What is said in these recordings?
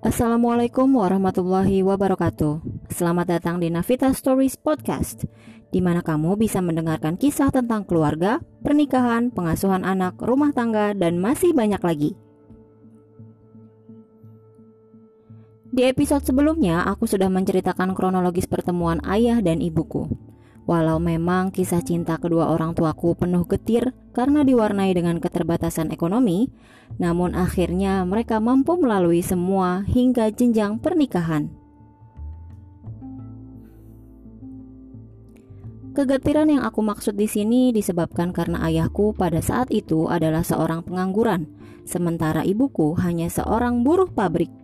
Assalamualaikum warahmatullahi wabarakatuh. Selamat datang di Navita Stories Podcast, di mana kamu bisa mendengarkan kisah tentang keluarga, pernikahan, pengasuhan anak, rumah tangga, dan masih banyak lagi. Di episode sebelumnya, aku sudah menceritakan kronologis pertemuan ayah dan ibuku. Walau memang kisah cinta kedua orang tuaku penuh getir karena diwarnai dengan keterbatasan ekonomi, namun akhirnya mereka mampu melalui semua hingga jenjang pernikahan. Kegetiran yang aku maksud di sini disebabkan karena ayahku pada saat itu adalah seorang pengangguran, sementara ibuku hanya seorang buruh pabrik.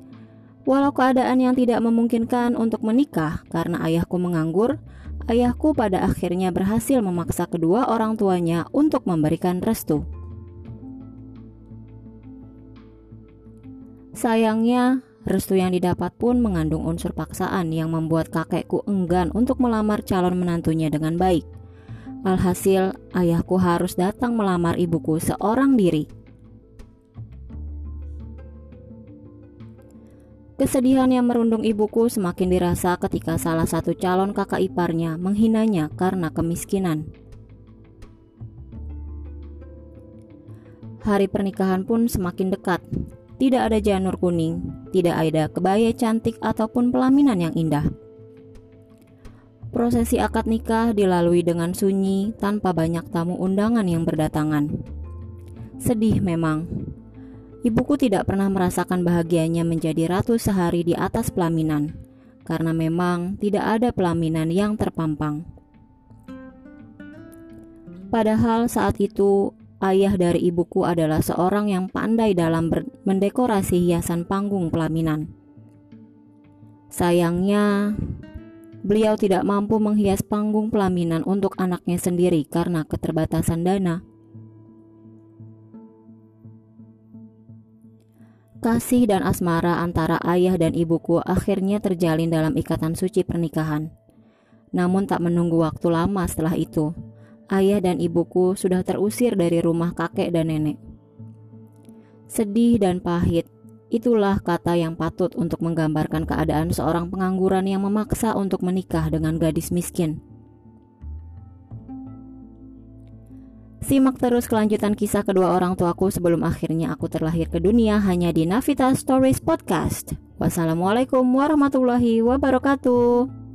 Walau keadaan yang tidak memungkinkan untuk menikah karena ayahku menganggur, ayahku pada akhirnya berhasil memaksa kedua orang tuanya untuk memberikan restu. Sayangnya, restu yang didapat pun mengandung unsur paksaan yang membuat kakekku enggan untuk melamar calon menantunya dengan baik. Alhasil, ayahku harus datang melamar ibuku seorang diri. Kesedihan yang merundung ibuku semakin dirasa ketika salah satu calon kakak iparnya menghinanya karena kemiskinan. Hari pernikahan pun semakin dekat. Tidak ada janur kuning, tidak ada kebaya cantik ataupun pelaminan yang indah. Prosesi akad nikah dilalui dengan sunyi tanpa banyak tamu undangan yang berdatangan. Sedih memang, Ibuku tidak pernah merasakan bahagianya menjadi ratu sehari di atas pelaminan, karena memang tidak ada pelaminan yang terpampang. Padahal saat itu ayah dari ibuku adalah seorang yang pandai dalam mendekorasi hiasan panggung pelaminan. Sayangnya, beliau tidak mampu menghias panggung pelaminan untuk anaknya sendiri karena keterbatasan dana. Kasih dan asmara antara ayah dan ibuku akhirnya terjalin dalam ikatan suci pernikahan. Namun tak menunggu waktu lama setelah itu, ayah dan ibuku sudah terusir dari rumah kakek dan nenek. Sedih dan pahit, itulah kata yang patut untuk menggambarkan keadaan seorang pengangguran yang memaksa untuk menikah dengan gadis miskin. Simak terus kelanjutan kisah kedua orang tuaku sebelum akhirnya aku terlahir ke dunia hanya di Navita Stories Podcast. Wassalamualaikum warahmatullahi wabarakatuh.